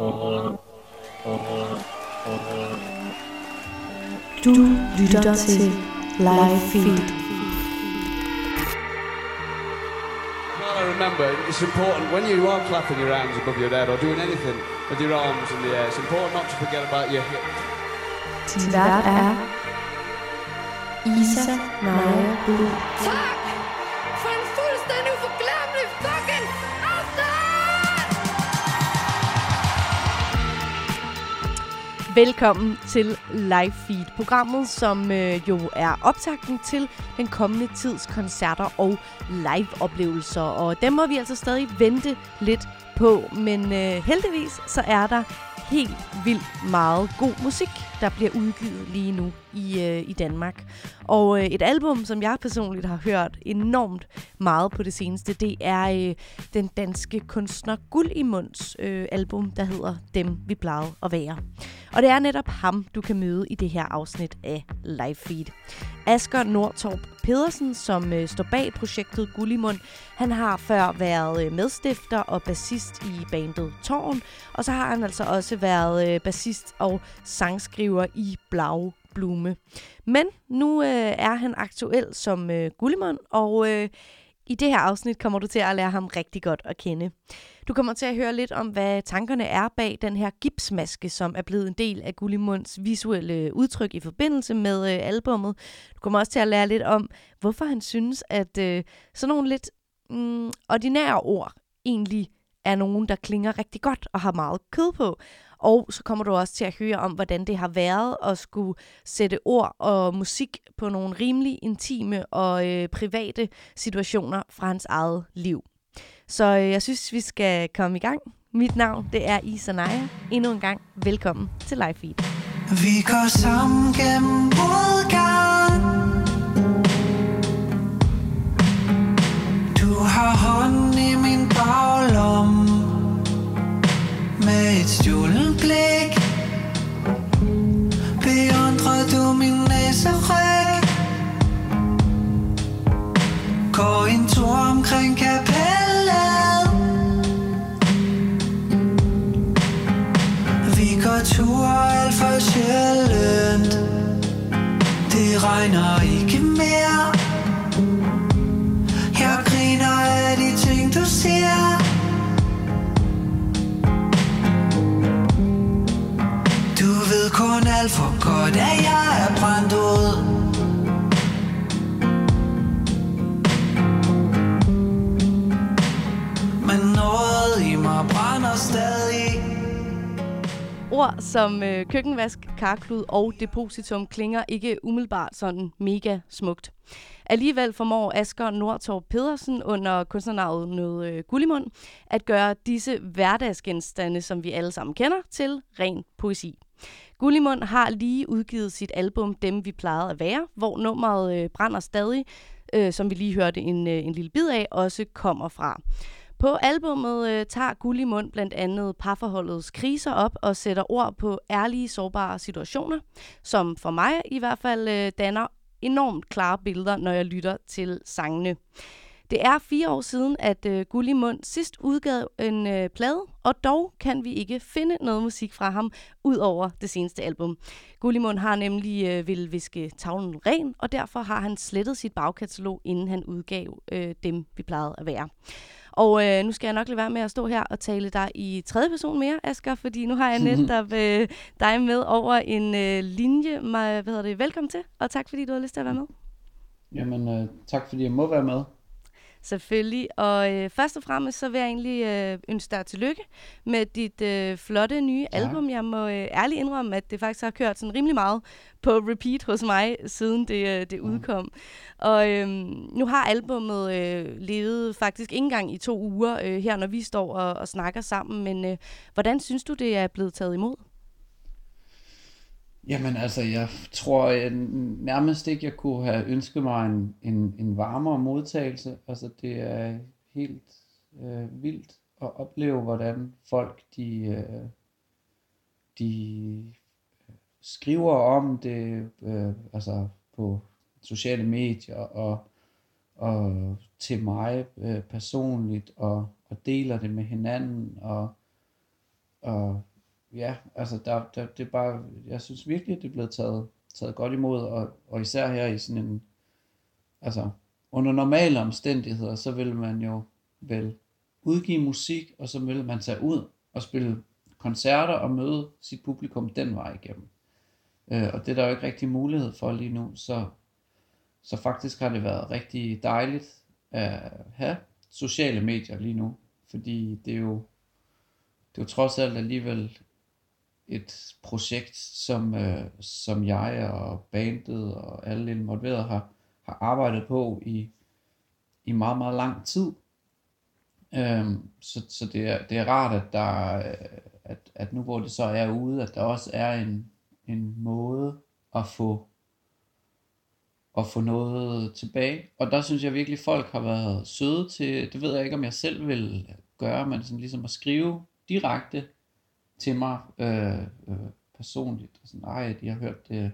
Du lytter til Live Feed. Well, I remember it's important when you are clapping your hands above your head or doing anything with your arms in the air. It's important not to forget about your hips. Din vært er Isa Naja Bull. Velkommen til Live Feed, programmet, som øh, jo er optakten til den kommende tids koncerter og live-oplevelser. Og dem må vi altså stadig vente lidt på, men øh, heldigvis så er der helt vildt meget god musik, der bliver udgivet lige nu i, øh, i Danmark. Og øh, et album, som jeg personligt har hørt enormt meget på det seneste, det er øh, den danske kunstner Guld i Munds øh, album, der hedder Dem vi plejede at være. Og det er netop ham, du kan møde i det her afsnit af Live Feed. Asger Nordtorp Pedersen, som øh, står bag projektet Gullimund, han har før været øh, medstifter og bassist i bandet Tårn, og så har han altså også været øh, bassist og sangskriver i Blau Blume. Men nu øh, er han aktuel som øh, Gullimund, og øh, i det her afsnit kommer du til at lære ham rigtig godt at kende. Du kommer til at høre lidt om, hvad tankerne er bag den her gipsmaske, som er blevet en del af Gullimunds visuelle øh, udtryk i forbindelse med øh, albummet. Du kommer også til at lære lidt om, hvorfor han synes, at øh, sådan nogle lidt mm, ordinære ord egentlig er nogen, der klinger rigtig godt og har meget kød på. Og så kommer du også til at høre om, hvordan det har været at skulle sætte ord og musik på nogle rimelig intime og øh, private situationer fra hans eget liv. Så øh, jeg synes, vi skal komme i gang. Mit navn, det er Isa Naja. Endnu en gang, velkommen til Live Feed. Vi går sammen gennem modgang Du har hånden i min baglomme et stjålet blik. Beundrer du min næseryg Går en tur omkring kapellet. Vi går tur alt for sjældent. Det regner ikke mere. Jeg griner af de ting du siger. Kun alt for godt at jeg er brændt ud Men noget i mig brænder stadig Ord som øh, køkkenvask, karklud og depositum klinger ikke umiddelbart sådan mega smukt. Alligevel formår Asger Nordtorp Pedersen under kunstnernavnet øh, Gullimund at gøre disse hverdagsgenstande, som vi alle sammen kender, til ren poesi. Gullimund har lige udgivet sit album Dem vi plejede at være, hvor nummeret øh, Brænder stadig, øh, som vi lige hørte en, øh, en lille bid af, også kommer fra. På albummet øh, tager Gullimund blandt andet parforholdets kriser op og sætter ord på ærlige, sårbare situationer, som for mig i hvert fald øh, danner enormt klare billeder, når jeg lytter til sangene. Det er fire år siden, at øh, Gullimund sidst udgav en øh, plade, og dog kan vi ikke finde noget musik fra ham ud over det seneste album. Gullimund har nemlig øh, vil viske tavlen ren, og derfor har han slettet sit bagkatalog, inden han udgav øh, dem, vi plejede at være. Og øh, nu skal jeg nok lade være med at stå her og tale dig i tredje person mere, Asger, fordi nu har jeg netop øh, dig med over en øh, linje. Mig, hvad hedder det? Velkommen til, og tak fordi du har lyst til at være med. Jamen, øh, tak fordi jeg må være med. Selvfølgelig. Og øh, først og fremmest så vil jeg egentlig øh, ønske dig tillykke med dit øh, flotte nye Tak. album. Jeg må øh, ærligt indrømme, at det faktisk har kørt sådan rimelig meget på repeat hos mig, siden det, øh, det udkom. Og øh, nu har albummet øh, levet faktisk ikke engang i to uger øh, her, når vi står og, og snakker sammen. Men øh, hvordan synes du, det er blevet taget imod? Jamen altså, jeg tror jeg, nærmest ikke, jeg kunne have ønsket mig en, en, en varmere modtagelse. Altså, det er helt øh, vildt at opleve, hvordan folk, de, øh, de øh, skriver om det, øh, altså på sociale medier og, og til mig øh, personligt, og, og deler det med hinanden, og, og ja, altså der, der, det er bare, jeg synes virkelig, at det er blevet taget, taget godt imod, og, og især her i sådan en, altså under normale omstændigheder, så vil man jo vel udgive musik, og så vil man tage ud og spille koncerter og møde sit publikum den vej igennem. Øh, og det er der jo ikke rigtig mulighed for lige nu, så, så faktisk har det været rigtig dejligt at have sociale medier lige nu, fordi det er jo, det er jo trods alt alligevel et projekt, som, øh, som jeg og bandet og alle involverede har, har arbejdet på i, i meget, meget lang tid. Øhm, så så det, er, det er rart, at, der, at, at nu hvor det så er ude, at der også er en, en måde at få at få noget tilbage. Og der synes jeg virkelig, folk har været søde til, det ved jeg ikke, om jeg selv vil gøre, men sådan ligesom at skrive direkte til mig øh, øh, personligt. Og sådan, ej, de har hørt det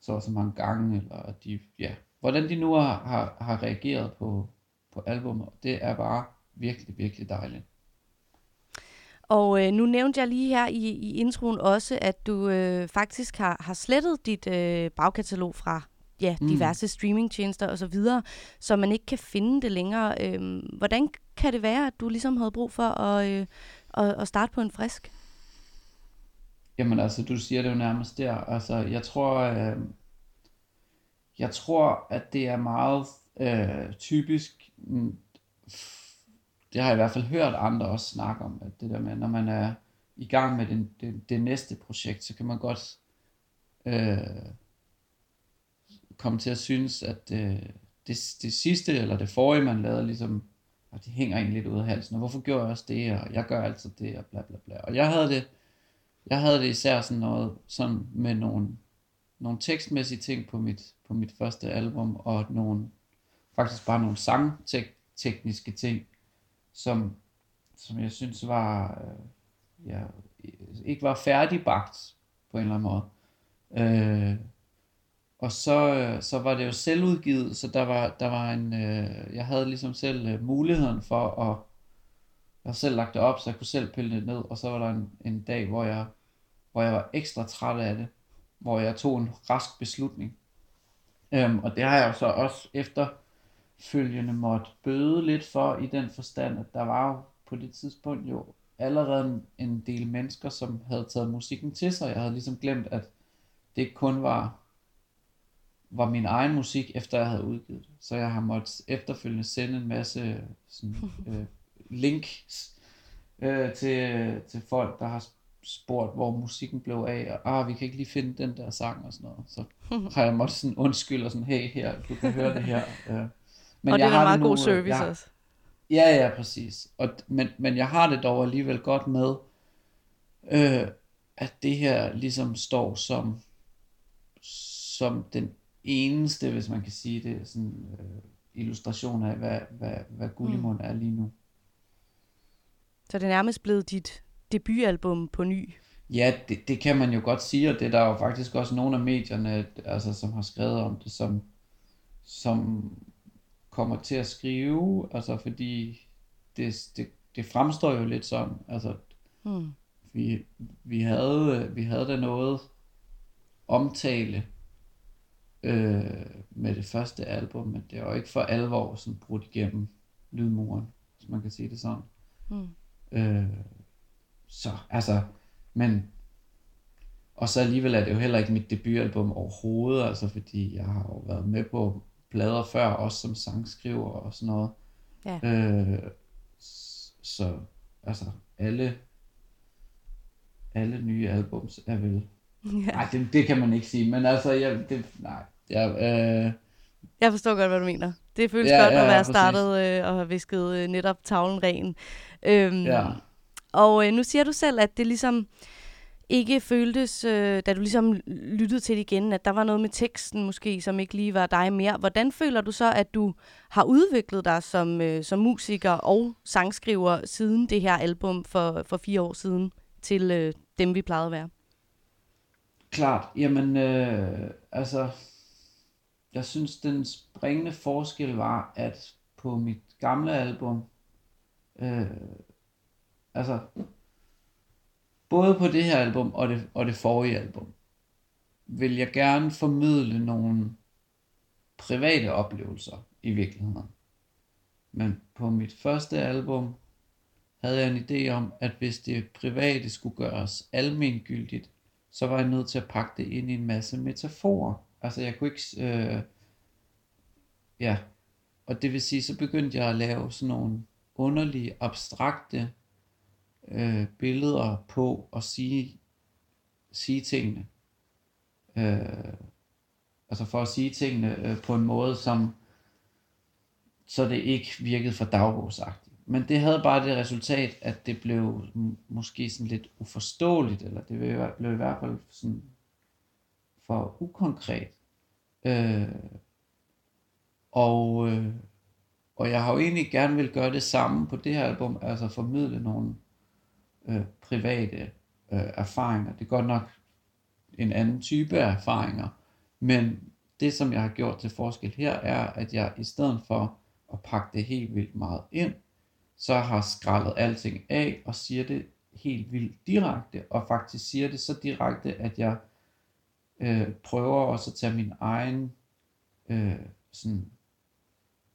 så så mange gange, eller de, ja, hvordan de nu har, har, har reageret på, på albumet. Det er bare virkelig, virkelig dejligt. Og øh, nu nævnte jeg lige her i, i introen også, at du øh, faktisk har, har slettet dit øh, bagkatalog fra ja, Mm. diverse streamingtjenester og så videre, så man ikke kan finde det længere. Øh, hvordan kan det være, at du ligesom havde brug for at, øh, at, at starte på en frisk? Jamen altså, du siger det jo nærmest der. Altså, jeg tror, øh, jeg tror, at det er meget øh, typisk, mm, det har jeg i hvert fald hørt andre også snakke om, at det der med, når man er i gang med den, det, det næste projekt, så kan man godt øh, komme til at synes, at øh, det, det sidste, eller det forrige, man lavede, ligesom, og det hænger egentlig lidt ud af halsen, og hvorfor gjorde jeg også det, og jeg gør altid det, og bla bla bla. Og jeg havde det, jeg havde det især sådan noget, sådan med nogle, nogle tekstmæssige ting på mit, på mit første album, og nogle, faktisk bare nogle sangtekniske ting, som, som jeg synes var, øh, ja, ikke var færdigbagt på en eller anden måde. Øh, og så, så var det jo selvudgivet, så der var, der var en, øh, jeg havde ligesom selv øh, muligheden for at, jeg havde selv lagt det op, så jeg kunne selv pille det ned, og så var der en, en dag, hvor jeg, hvor jeg var ekstra træt af det, hvor jeg tog en rask beslutning. Øhm, og det har jeg jo så også efterfølgende måtte bøde lidt for, i den forstand, at der var jo på det tidspunkt jo allerede en, en del mennesker, som havde taget musikken til sig. Jeg havde ligesom glemt, at det ikke kun var var min egen musik, efter jeg havde udgivet det. Så jeg har måttet efterfølgende sende en masse sådan, øh, links øh, til, til folk, der har spurgt, hvor musikken blev af, og ah, vi kan ikke lige finde den der sang og sådan noget. Så har jeg måttet sådan undskylde og sådan, hey, her, du kan høre det her. Øh, Men og det er jeg har meget nu, god øh, service jeg, også. Ja, ja, præcis. Og, men, men jeg har det dog alligevel godt med, øh, at det her ligesom står som, som den eneste, hvis man kan sige det, sådan, øh, illustration af, hvad, hvad, hvad Gullimund er lige nu. Så det er nærmest blevet dit debutalbum på ny. Ja, det, det kan man jo godt sige, og det er der jo faktisk også nogle af medierne, altså, som har skrevet om det, som, som kommer til at skrive, altså fordi det, det, det fremstår jo lidt sådan, altså Hmm. vi, vi havde, vi havde da noget omtale øh, med det første album, men det er jo ikke for alvor sådan brudt igennem lydmuren, hvis man kan sige det sådan. Hmm. Øh, så altså, men og så alligevel er det jo heller ikke mit debutalbum overhovedet, altså fordi jeg har jo været med på plader før, også som sangskriver og sådan noget. Ja. Øh, så altså alle alle nye albums er vel Ja. Nej, det, det kan man ikke sige, men altså, jeg, det, nej, jeg, øh, Jeg forstår godt, hvad du mener. Det føles Ja, godt ja, at ja, være præcis. startet øh, og have visket øh, netop tavlen ren. Øhm, ja. Og øh, nu siger du selv, at det ligesom ikke føltes, øh, da du ligesom lyttede til det igen, at der var noget med teksten måske, som ikke lige var dig mere. Hvordan føler du så, at du har udviklet dig som, øh, som musiker og sangskriver siden det her album for, for fire år siden til øh, dem, vi plejede at være? Klart, jamen, øh, altså, jeg synes, den springende forskel var, at på mit gamle album, øh, altså, både på det her album og det, og det forrige album, vil jeg gerne formidle nogle private oplevelser i virkeligheden. Men på mit første album havde jeg en idé om, at hvis det private skulle gøres almengyldigt, så var jeg nødt til at pakke det ind i en masse metaforer. Altså jeg kunne ikke... Øh, ja, og det vil sige, så begyndte jeg at lave sådan nogle underlige, abstrakte øh, billeder på at sige, sige tingene. Øh, altså for at sige tingene øh, på en måde, som så det ikke virkede for dagbogsagtigt. Men det havde bare det resultat, at det blev måske sådan lidt uforståeligt, eller det blev i hvert fald sådan for ukonkret. Øh, og, øh, og jeg har jo egentlig gerne vil gøre det samme på det her album, altså formidle nogle øh, private øh, erfaringer. Det er godt nok en anden type af erfaringer, men det som jeg har gjort til forskel her, er at jeg i stedet for at pakke det helt vildt meget ind, så har skrællet alting af og siger det helt vildt direkte, og faktisk siger det så direkte, at jeg øh, prøver også at tage min egen øh, sådan,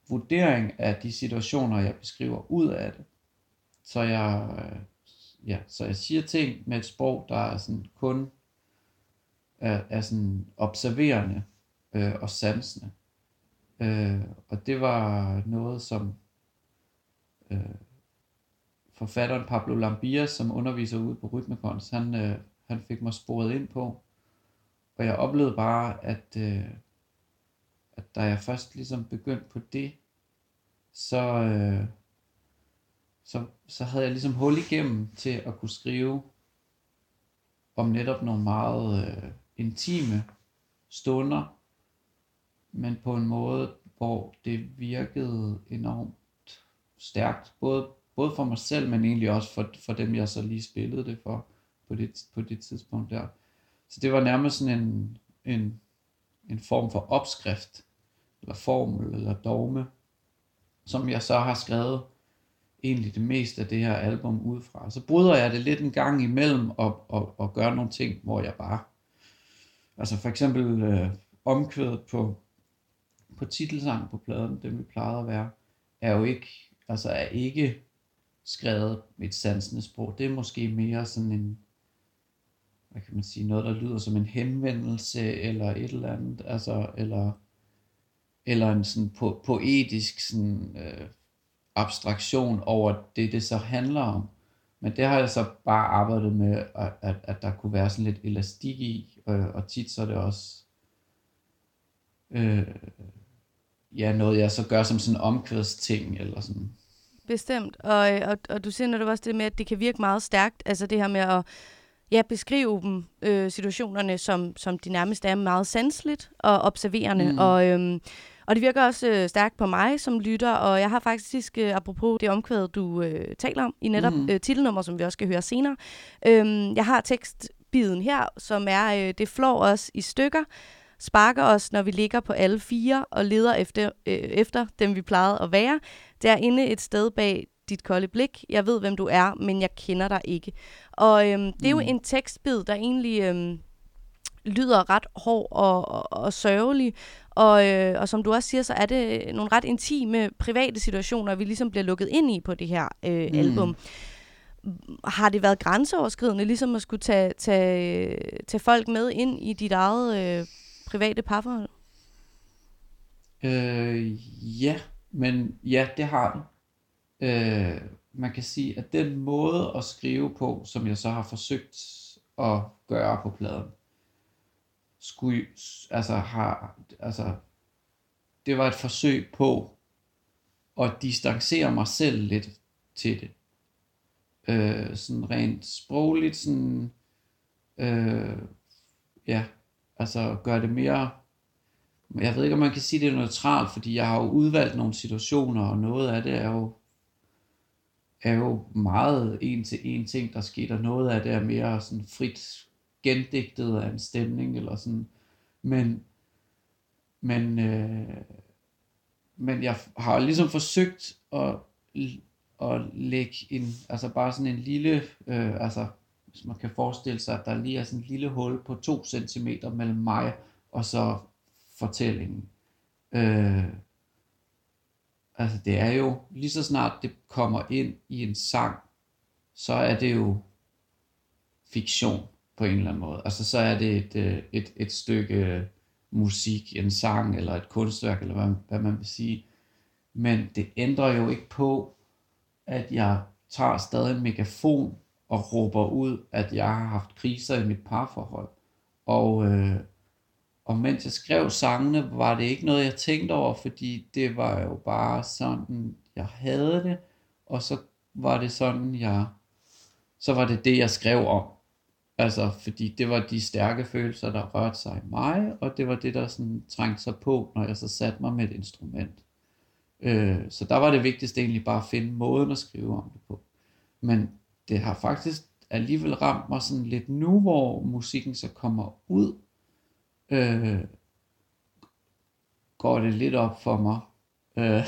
vurdering af de situationer, jeg beskriver ud af det. Så jeg, øh, ja, så jeg siger ting med et sprog, der er sådan kun er, er sådan observerende øh, og sansende. Øh, og det var noget, som øh, forfatteren Pablo Lambias, som underviser ude på Rytmekons, han, øh, han fik mig sporet ind på. Og jeg oplevede bare, at, øh, at da jeg først ligesom begyndte på det, så, øh, så, så havde jeg ligesom hul igennem til at kunne skrive om netop nogle meget øh, intime stunder, men på en måde, hvor det virkede enormt stærkt, både, både for mig selv, men egentlig også for, for dem, jeg så lige spillede det for på det, på det tidspunkt der. Så det var nærmest sådan en, en, en form for opskrift, eller formel, eller dogme, som jeg så har skrevet egentlig det meste af det her album ud fra. Så bryder jeg det lidt en gang imellem og, og, og gør nogle ting, hvor jeg bare... Altså for eksempel øh, omkvædet på, på titelsang på pladen, det vi plejede at være, er jo ikke, altså er ikke skrevet med et sansende sprog. Det er måske mere sådan en, hvad kan man sige, noget der lyder som en henvendelse, eller et eller andet, altså, eller, eller en sådan po- poetisk sådan, øh, abstraktion over det, det så handler om. Men det har jeg så bare arbejdet med, at, at, at der kunne være sådan lidt elastik i, øh, og tit så er det også øh, ja, noget jeg så gør som sådan en omkvædsting, eller sådan. Bestemt, og, øh, og, og du siger netop også det med, at det kan virke meget stærkt, altså det her med at ja, beskrive dem, øh, situationerne, som, som de nærmest er meget sansligt og observerende, mm. og øhm, og det virker også øh, stærkt på mig som lytter, og jeg har faktisk, øh, apropos det omkvæd, du øh, taler om, i netop mm. øh, titelnummer, som vi også skal høre senere, øh, jeg har tekstbiden her, som er, øh, det flår os i stykker, sparker os, når vi ligger på alle fire og leder efter, øh, efter dem, vi plejede at være. Det er inde et sted bag dit kolde blik. Jeg ved, hvem du er, men jeg kender dig ikke. Og øhm, det er jo mm. en tekstbid, der egentlig øhm, lyder ret hård og, og, og sørgelig. Og, øh, og som du også siger, så er det nogle ret intime, private situationer, vi ligesom bliver lukket ind i på det her øh, mm. album. Har det været grænseoverskridende, ligesom at skulle tage, tage, tage folk med ind i dit eget øh, private parforhold? Øh, ja, men ja, det har det. Øh, man kan sige, at den måde at skrive på, som jeg så har forsøgt at gøre på pladen, skulle, altså, har, altså, det var et forsøg på at distancere mig selv lidt til det. Øh, sådan rent sprogligt, sådan, øh, ja, altså gøre det mere, jeg ved ikke, om man kan sige, det er neutralt, fordi jeg har jo udvalgt nogle situationer, og noget af det er jo, er jo meget en til en ting, der sker, og noget af det er mere sådan frit gendigtet af en stemning, eller sådan, men, men, øh, men jeg har ligesom forsøgt at, at lægge en, altså bare sådan en lille, øh, altså hvis man kan forestille sig, at der lige er sådan en lille hul på to centimeter mellem mig og så fortællingen. Øh, altså det er jo, lige så snart det kommer ind i en sang, så er det jo fiktion på en eller anden måde. Altså så er det et, øh, et, et stykke øh, musik, en sang eller et kunstværk, eller hvad, hvad man vil sige. Men det ændrer jo ikke på, at jeg tager stadig en megafon og råber ud, at jeg har haft kriser i mit parforhold. Og, øh, og mens jeg skrev sangene, var det ikke noget, jeg tænkte over, fordi det var jo bare sådan, jeg havde det, og så var det sådan, jeg, så var det det, jeg skrev om. Altså, fordi det var de stærke følelser, der rørte sig i mig, og det var det, der sådan trængte sig på, når jeg så satte mig med et instrument. Øh, så der var det vigtigste egentlig bare at finde måden at skrive om det på. Men det har faktisk alligevel ramt mig sådan lidt nu, hvor musikken så kommer ud, øh, går det lidt op for mig, øh,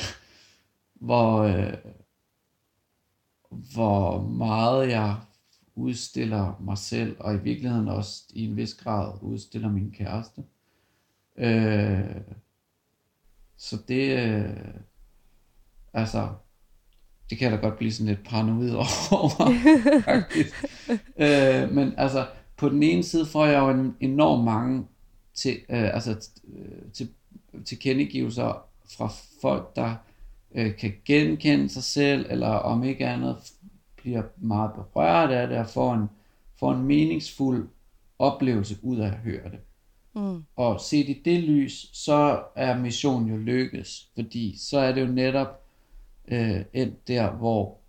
hvor, øh, hvor meget jeg udstiller mig selv, og i virkeligheden også i en vis grad udstiller min kæreste. Øh, så det, øh, altså, det kan jeg da godt blive sådan lidt paranoid over, faktisk. øh, men altså, på den ene side får jeg jo en enorm mange til, øh, altså, øh, til, tilkendegivelser fra folk, der øh, kan genkende sig selv, eller om ikke andet bliver meget berørt af det, og får en, får en meningsfuld oplevelse ud af at høre det. Mm. Og set i det lys, så er missionen jo lykkes, fordi så er det jo netop øh, endt der, hvor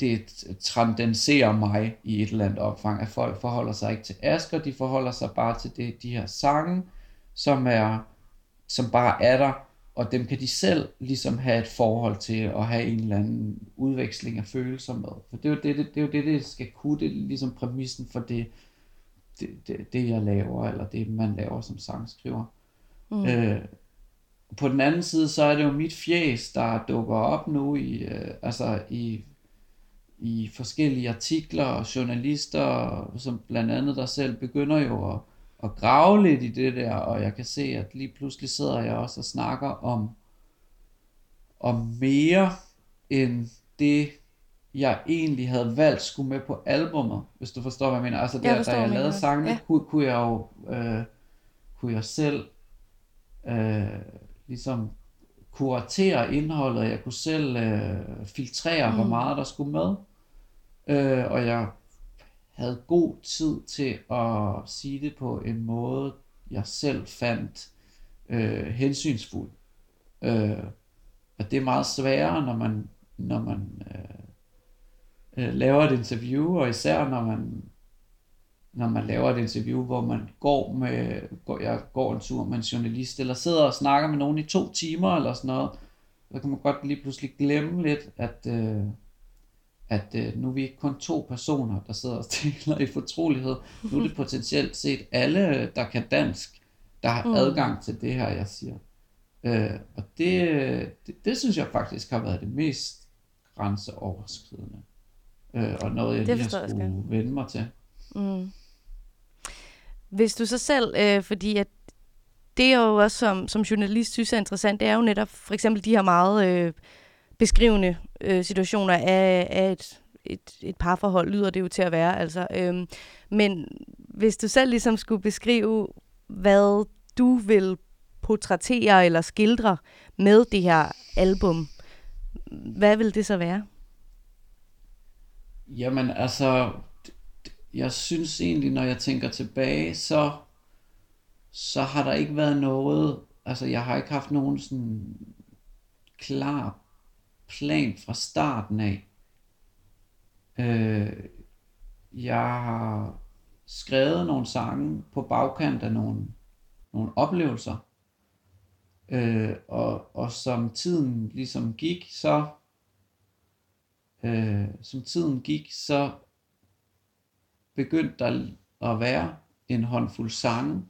det transcenderer mig i et eller andet omfang, at folk forholder sig ikke til Asker, de forholder sig bare til det, de her sange, som er som bare er der, og dem kan de selv ligesom have et forhold til, og have en eller anden udveksling af følelser med. For det er jo det, det, det, er jo det, det skal kunne, det er ligesom præmissen for det, det, det, det jeg laver, eller det man laver som sangskriver. Mm. Øh, på den anden side, så er det jo mit fjæs, der dukker op nu i, øh, altså i, i forskellige artikler og journalister, som blandt andet der selv begynder jo at, at grave lidt i det der, og jeg kan se, at lige pludselig sidder jeg også og snakker om, om mere end det, jeg egentlig havde valgt skulle med på albummet, hvis du forstår, hvad jeg mener. Altså, der, Jeg forstår, da jeg lavede mener. sangene, Ja. kunne, kunne jeg jo øh, kunne jeg selv øh, ligesom kuratere indholdet, jeg kunne selv øh, filtrere, mm. hvor meget der skulle med. Øh, og jeg havde god tid til at sige det på en måde, jeg selv fandt øh, hensynsfuld. Øh, og det er meget sværere, når man, når man øh, øh, laver et interview, og især når man når man laver et interview, hvor man går med, går, jeg går en tur med en journalist, eller sidder og snakker med nogen i to timer, eller sådan noget, så kan man godt lige pludselig glemme lidt, at, øh, at øh, nu er vi ikke kun to personer, der sidder og taler i fortrolighed. Nu er det potentielt set alle, der kan dansk, der har Mm. adgang til det her, jeg siger. Øh, og det, det, det synes jeg faktisk har været det mest grænseoverskridende. Øh, og noget, jeg Det lige har skulle vende mig til. Mm. Hvis du så selv, øh, fordi at det er jo også som, som journalist synes er interessant, det er jo netop for eksempel de her meget øh, beskrivende øh, situationer af, af et, et, et parforhold, lyder det jo til at være. Altså, øh, men hvis du selv ligesom skulle beskrive, hvad du vil portrættere eller skildre med det her album, hvad vil det så være? Jamen altså, jeg synes egentlig, når jeg tænker tilbage, så, så har der ikke været noget, altså jeg har ikke haft nogen sådan klar plan fra starten af. Øh, jeg har skrevet nogle sange på bagkant af nogle, nogle oplevelser. Øh, og, og som tiden ligesom gik, så øh, som tiden gik, så begyndte der at være en håndfuld sange,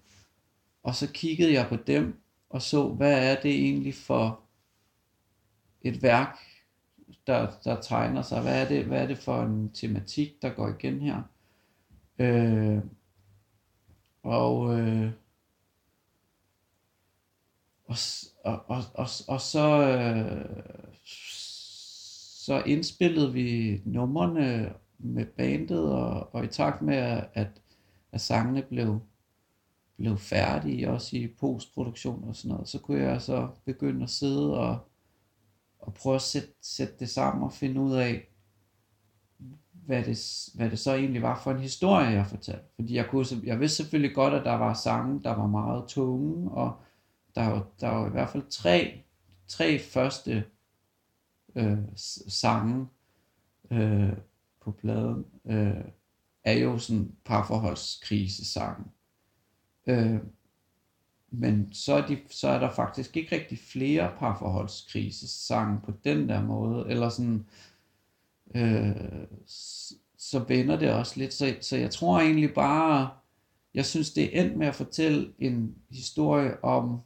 og så kiggede jeg på dem, og så, hvad er det egentlig for et værk, der, der tegner sig. Hvad er, det, hvad er det for en tematik, der går igen her? Øh, og, øh, og, og, og, og, og så, øh, så indspillede vi numrene med bandet, og, og i takt med, at, at sangene blev, blev færdige, også i postproduktion og sådan noget, så kunne jeg så begynde at sidde og, og prøve at sætte, sætte det sammen og finde ud af, hvad det, hvad det så egentlig var for en historie, jeg fortalte. Fordi jeg, kunne, jeg vidste selvfølgelig godt, at der var sange, der var meget tunge, og der var, der var i hvert fald tre, tre første øh, sange øh, på pladen, øh, er jo sådan parforholdskrisesangen. Øh, men så er, de, så er der faktisk ikke rigtig flere parforholdskrisesange på den der måde, eller sådan, øh, så vender det også lidt. Så, så jeg tror egentlig bare, jeg synes det er endt med at fortælle en historie om,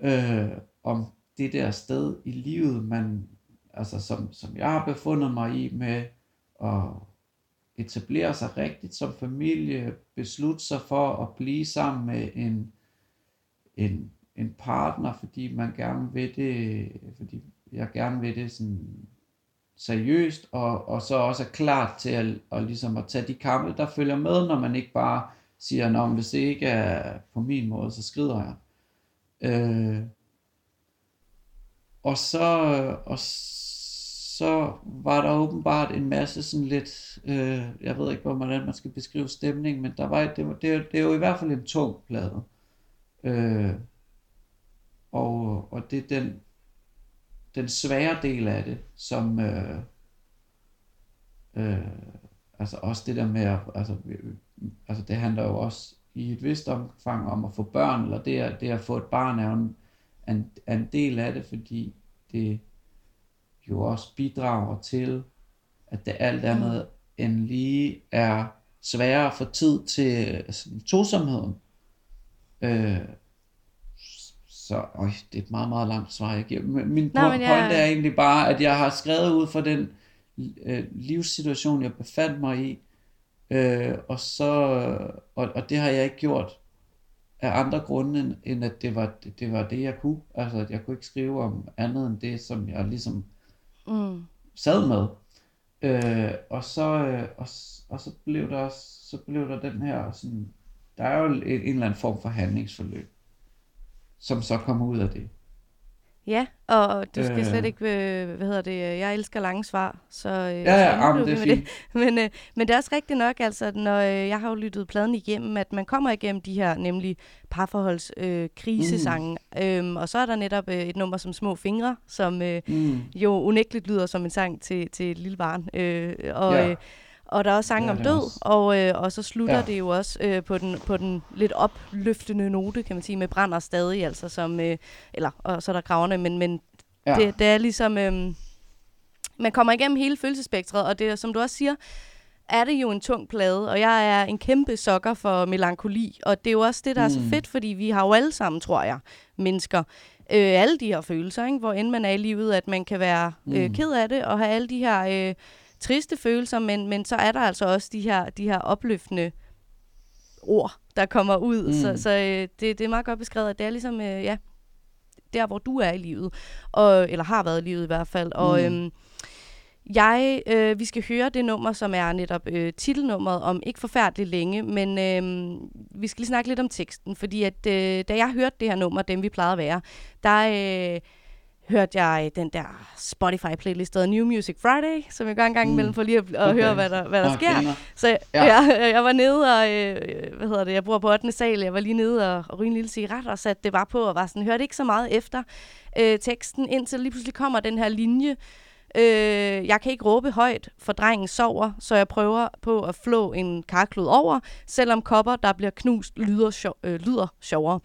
øh, om det der sted i livet, man, altså som, som jeg har befundet mig i med at etablere sig rigtigt som familie, beslutte sig for at blive sammen med en, en, en partner, fordi man gerne vil det, fordi jeg gerne vil det sådan seriøst, og, og så også er klar til at, og ligesom at tage de kampe, der følger med, når man ikke bare siger, Nå, hvis det ikke er på min måde, så skrider jeg. Øh, og så, og så var der åbenbart en masse sådan lidt, øh, jeg ved ikke, hvordan man skal beskrive stemningen, men der var, det, var, det, er- det er jo i hvert fald en tung plade. Øh, og, og det er den, den svære del af det, som, øh, øh, altså også det der med, at, altså, altså det handler jo også i et vist omfang om at få børn, eller det at, det at få et barn er jo en, en, er en del af det, fordi det jo også bidrager til, at det alt andet end lige er sværere at få tid til sådan, tosomheden. Øh, så øj, det er et meget, meget langt svar, jeg giver. Men Min Nå, po- men jeg- pointe er egentlig bare, at jeg har skrevet ud fra den øh, livssituation, jeg befandt mig i, øh, og, så, og, og det har jeg ikke gjort af andre grunde, end, end at det var, det, var det, jeg kunne. Altså, at jeg kunne ikke skrive om andet end det, som jeg ligesom Mm. sad med. Øh, og, så, øh, og, og så blev der også, så blev der den her sådan, der er jo en, en eller anden form for handlingsforløb, som så kommer ud af det. Ja, og du skal Øh. slet ikke, øh, hvad hedder det, jeg elsker lange svar, så, øh, Ja, ja, jamen, det er fint. Men, øh, men det er også rigtigt nok, altså, når øh, jeg har jo lyttet pladen igennem, at man kommer igennem de her nemlig parforholds øh, mm. øhm, og så er der netop øh, et nummer som Små Fingre, som øh, Mm. jo unægteligt lyder som en sang til, til et lille barn. Øh, og, Ja. øh, og der er også sange Ja, om død, også. og, øh, og så slutter Ja. det jo også øh, på, den, på den lidt opløftende note, kan man sige, med brænder stadig, altså som, øh, eller, og så er der graverne, men, men Ja. det, det er ligesom, øhm, man kommer igennem hele følelsespektret, og det som du også siger, er det jo en tung plade, og jeg er en kæmpe sokker for melankoli, og det er jo også det, der er så Mm. fedt, fordi vi har jo alle sammen, tror jeg, mennesker, øh, alle de her følelser, ikke? hvor end man er i livet, at man kan være øh, Mm. ked af det, og have alle de her øh, triste følelser, men, men så er der altså også de her, de her opløftende ord, der kommer ud, Mm. så, så øh, det, det er meget godt beskrevet, at det er ligesom, øh, ja, der hvor du er i livet, og, eller har været i livet i hvert fald, og Mm. øhm, jeg, øh, vi skal høre det nummer, som er netop øh, titelnummeret om ikke forfærdeligt længe, men øh, vi skal lige snakke lidt om teksten, fordi at øh, da jeg hørte det her nummer, dem vi plejede at være, der øh, hørte jeg den der Spotify-playlist, der New Music Friday, som jeg gør en gang Mm. imellem for lige at, at Okay. høre, hvad der, hvad der Nå, sker. Så ja. Ja. jeg, jeg var nede og, øh, hvad hedder det, jeg bor på 8. sal, jeg var lige nede og, og ryge en lille cigaret og satte det bare på og var sådan, hørte ikke så meget efter øh, teksten, indtil lige pludselig kommer den her linje, Øh, jeg kan ikke råbe højt, for drengen sover, så jeg prøver på at flå en karklud over, selvom kopper, der bliver knust, lyder, sjov, øh, lyder sjovere.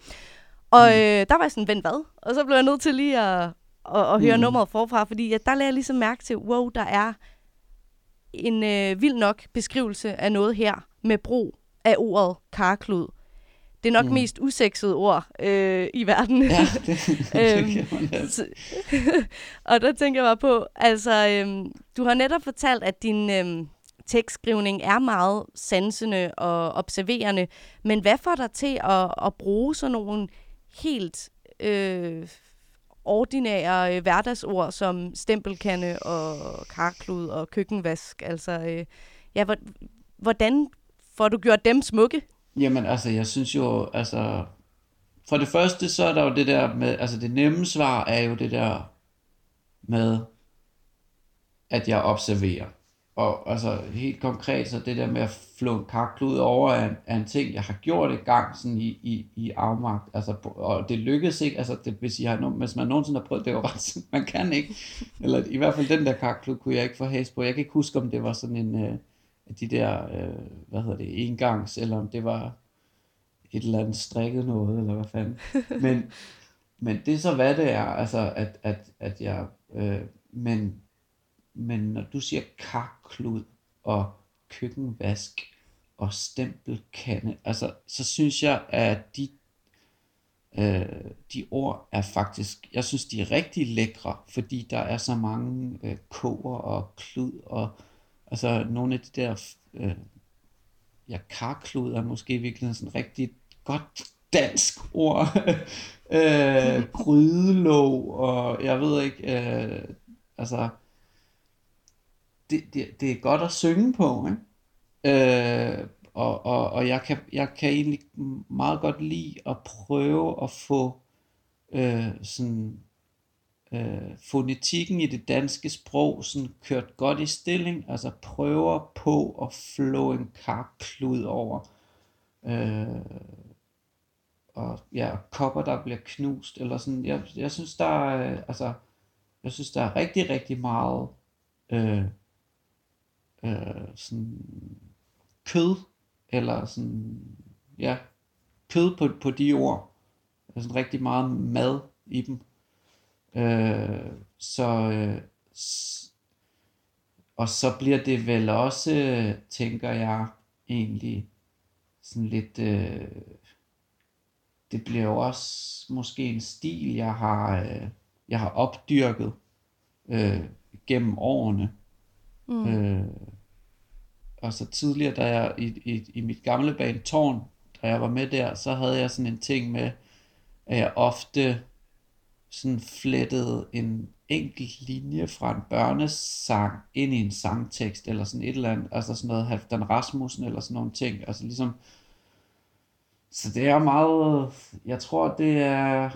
Og øh, der var jeg sådan, vent hvad? Og så blev jeg nødt til lige at, at, at høre Mm. nummeret forfra, fordi at der lagde jeg ligesom mærke til, wow, der er en øh, vild nok beskrivelse af noget her med brug af ordet karklud. Det er nok Mm. mest usexede ord øh, i verden. Ja, det, det Øhm, kan man da. Så- og der tænker jeg bare på, altså, øhm, du har netop fortalt, at din øhm, tekstskrivning er meget sansende og observerende, men hvad får dig til at, at bruge sådan nogle helt øh, ordinære øh, hverdagsord som stempelkande og karklud og køkkenvask? Altså, øh, ja, hvordan får du gjort dem smukke? Jamen, altså, jeg synes jo, altså... For det første, så er der jo det der med... Altså, det nemme svar er jo det der med, at jeg observerer. Og altså, helt konkret, så det der med at flå en karklud over er en, er en ting, jeg har gjort et gang sådan i, i, i afmagt. Altså, og det lykkedes ikke. Altså, det, hvis, I har, hvis man nogensinde har prøvet, det var ret man kan ikke. Eller i hvert fald den der karklud kunne jeg ikke få has på. Jeg kan ikke huske, om det var sådan en... Øh, af de der, øh, hvad hedder det, engangs, eller om det var et eller andet strikket noget, eller hvad fanden. Men, men det er så, hvad det er, altså, at, at, at jeg, øh, men, men når du siger karklud og køkkenvask og stempelkande, altså, så synes jeg, at de, øh, de ord er faktisk, jeg synes, de er rigtig lækre, fordi der er så mange øh, koger og klud og Altså nogle af de der, øh, ja, karklud er måske virkelig sådan rigtig godt dansk ord. øh, grydelåg, og jeg ved ikke, øh, altså, det, det, det er godt at synge på, ikke? Øh, og, og, og jeg, kan, jeg kan egentlig meget godt lide at prøve at få øh, sådan øh, fonetikken i det danske sprog sådan kørt godt i stilling, altså prøver på at flå en karklud over. Øh, og ja, kopper, der bliver knust, eller sådan, jeg, jeg synes, der er, øh, altså, jeg synes, der er rigtig, rigtig meget øh, øh, sådan kød, eller sådan, ja, kød på, på de ord. Der er sådan rigtig meget mad i dem. Øh, så, øh, og så bliver det vel også, tænker jeg, egentlig sådan lidt, øh, det bliver jo også måske en stil, jeg har, øh, jeg har opdyrket øh, gennem årene. Mm. Øh, og så tidligere, da jeg i, i, i mit gamle band Tårn, da jeg var med der, så havde jeg sådan en ting med, at jeg ofte sådan flettede en enkelt linje fra en børnesang ind i en sangtekst, eller sådan et eller andet, altså sådan noget Halvdan Rasmussen, eller sådan nogle ting, altså ligesom, så det er meget, jeg tror det er,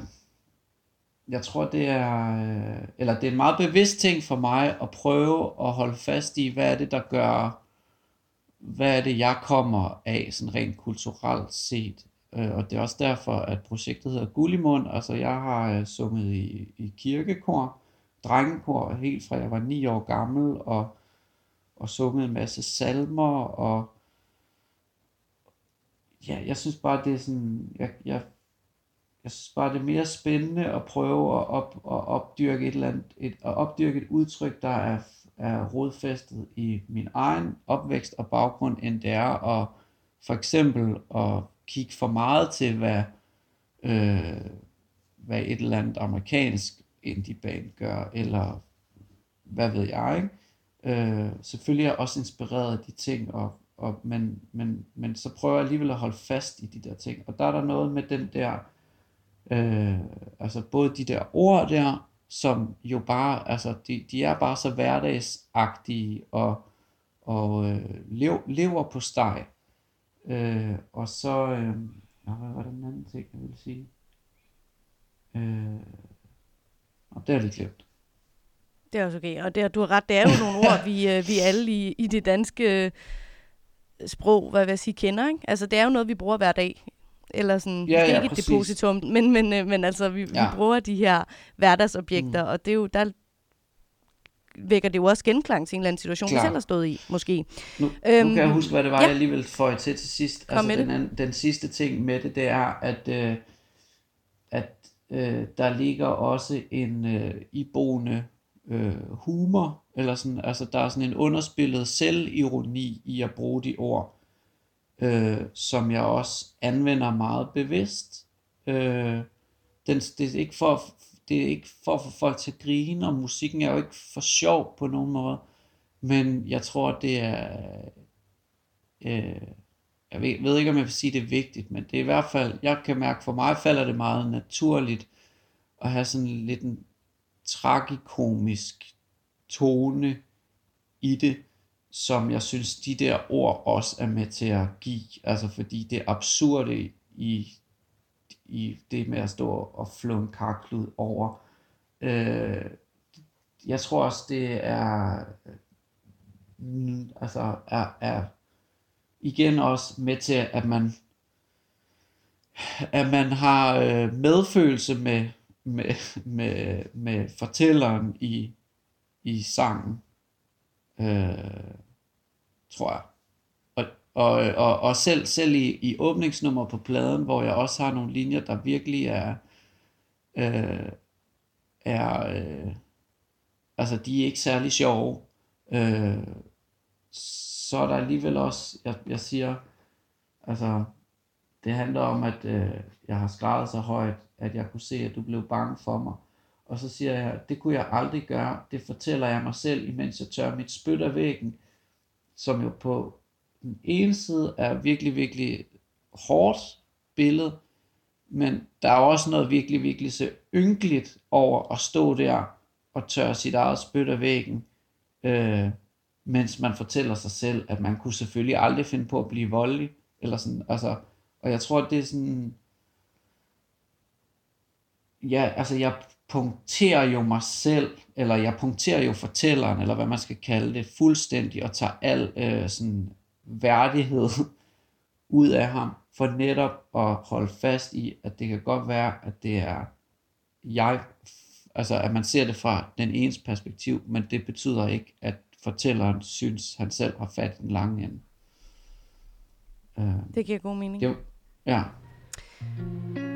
jeg tror det er, øh, eller det er en meget bevidst ting for mig, at prøve at holde fast i, hvad er det, der gør, hvad er det, jeg kommer af, sådan rent kulturelt set. Øh, og det er også derfor, at projektet hedder Gullimund. Altså, jeg har øh, sunget i, i kirkekor, drengekor, helt fra jeg var 9 år gammel, og, og sunget en masse salmer, og ja, jeg synes bare, det er sådan, jeg, jeg, jeg synes bare, det er mere spændende at prøve at, op, at opdyrke et eller andet, et, at opdyrke et udtryk, der er, er rodfæstet i min egen opvækst og baggrund, end det er at for eksempel at kigge for meget til, hvad, øh, hvad et eller andet amerikansk indieband gør, eller hvad ved jeg, ikke? Øh, selvfølgelig er jeg også inspireret af de ting, og, og, men, men, men så prøver jeg alligevel at holde fast i de der ting. Og der er der noget med den der, øh, altså både de der ord der, som jo bare, altså de, de er bare så hverdagsagtige, og, og øh, lev, lever på steg. Øh, og så, øh, hvad var den anden ting, jeg ville sige? Øh, og det er lidt glemt. Det er også okay. Og det, du har ret, det er jo nogle ord, vi, øh, vi alle i, i det danske sprog, hvad vil jeg sige, kender. Ikke? Altså, det er jo noget, vi bruger hver dag. Eller sådan, Ja, ja, ikke et præcis. depositum, men, men, øh, men altså, vi, ja. Vi bruger de her hverdagsobjekter, mm. og det er jo, der vækker det jo også genklang til en eller anden situation, vi Klart. selv har stået i, måske. Nu, Øhm, nu kan jeg huske, hvad det var, ja. jeg alligevel føje til til sidst. Kom altså, den, anden, den sidste ting med det, det er, at, øh, at øh, der ligger også en øh, iboende øh, humor, eller sådan, altså der er sådan en underspillet selvironi i at bruge de ord øh, som jeg også anvender meget bevidst. Øh, den, det, er ikke for, det er ikke for at få folk til at grine, og musikken. Er jo ikke for sjov på nogen måde, men jeg tror, det er... Øh, jeg ved, ved ikke, om jeg vil sige, det er vigtigt, men det er i hvert fald, jeg kan mærke, for mig falder det meget naturligt at have sådan lidt en tragikomisk tone i det, som jeg synes, de der ord også er med til at give. Altså fordi det absurde i, i det med at stå og flå en karklud over. Øh, jeg tror også, det er, altså er, er igen også med til, at man at man har øh, medfølelse med, med, med, med fortælleren i, i sangen, øh, tror jeg. Og, og, og, og selv, selv i, i åbningsnummer på pladen, hvor jeg også har nogle linjer, der virkelig er, øh, er øh, altså de er ikke særlig sjove, øh, så er der alligevel også, jeg, jeg siger, altså, det handler om, at øh, jeg har skrevet så højt, at jeg kunne se, at du blev bange for mig. Og så siger jeg, det kunne jeg aldrig gøre. Det fortæller jeg mig selv, imens jeg tør mit spyt af væggen, som jo på den ene side er virkelig, virkelig hårdt billede, men der er også noget virkelig, virkelig så ynkeligt over at stå der og tørre sit eget spyt af væggen, øh, mens man fortæller sig selv, at man kunne selvfølgelig aldrig finde på at blive voldelig, eller sådan, altså, og jeg tror, at det er sådan, ja, altså jeg punkterer jo mig selv, eller jeg punkterer jo fortælleren, eller hvad man skal kalde det, fuldstændig, og tager al øh, sådan værdighed ud af ham, for netop at holde fast i, at det kan godt være, at det er jeg, altså at man ser det fra den ens perspektiv, men det betyder ikke, at fortælleren synes, han selv har fat i den lange ende. Øh, det giver god mening. Det, ja.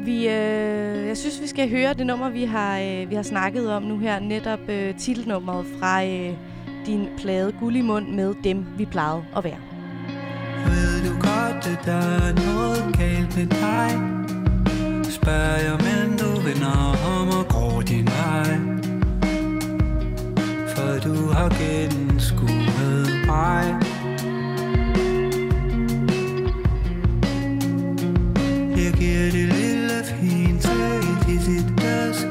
Vi, øh, jeg synes, vi skal høre det nummer, vi har, øh, vi har snakket om nu her. Netop øh, titelnummeret fra øh, din plade Gullimund med dem, vi plejede at være. Ved du godt, at der er noget galt med dig? Spørger jeg, men du vender om og går din vej. For du har gennemskuet mig. Jeg giver det lille fint tag i sit glas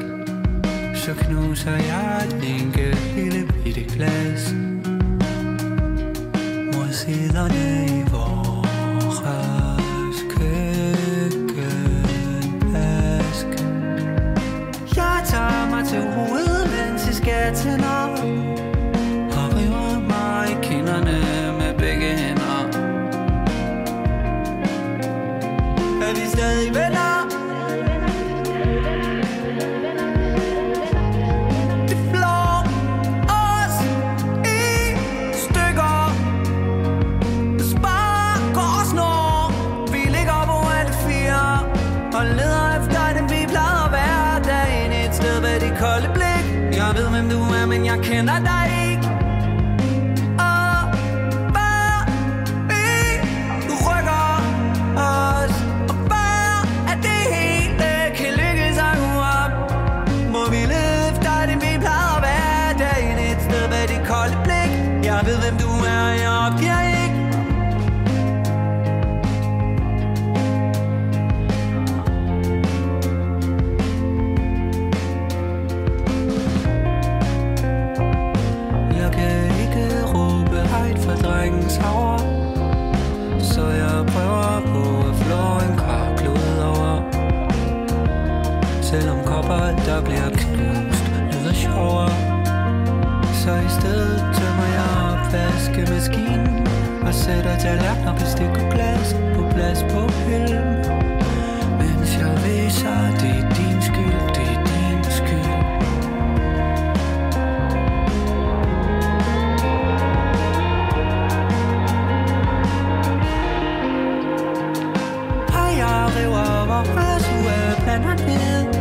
ugeplaner ned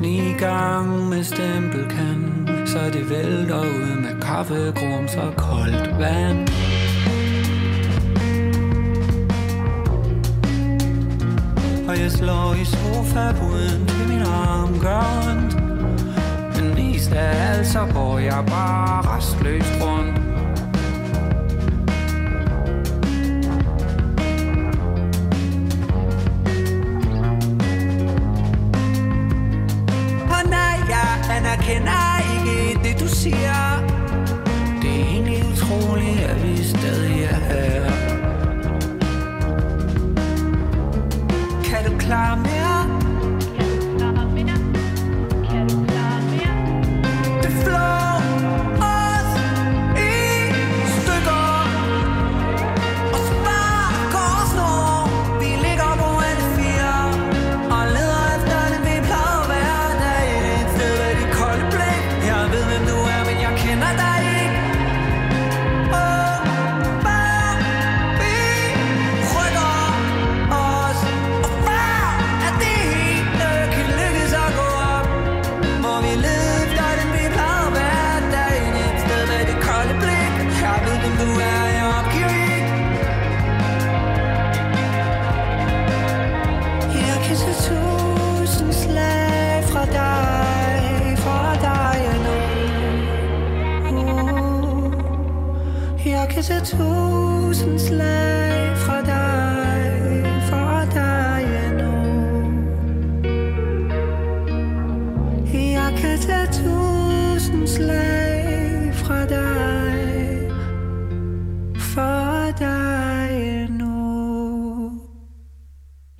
mit bryst ni gang med stempelkan Så det vælter ud med kaffegrums og koldt vand. Og jeg slår i sofabuden til min arm gør ondt Men mest af alt så går jeg bare restløst rundt.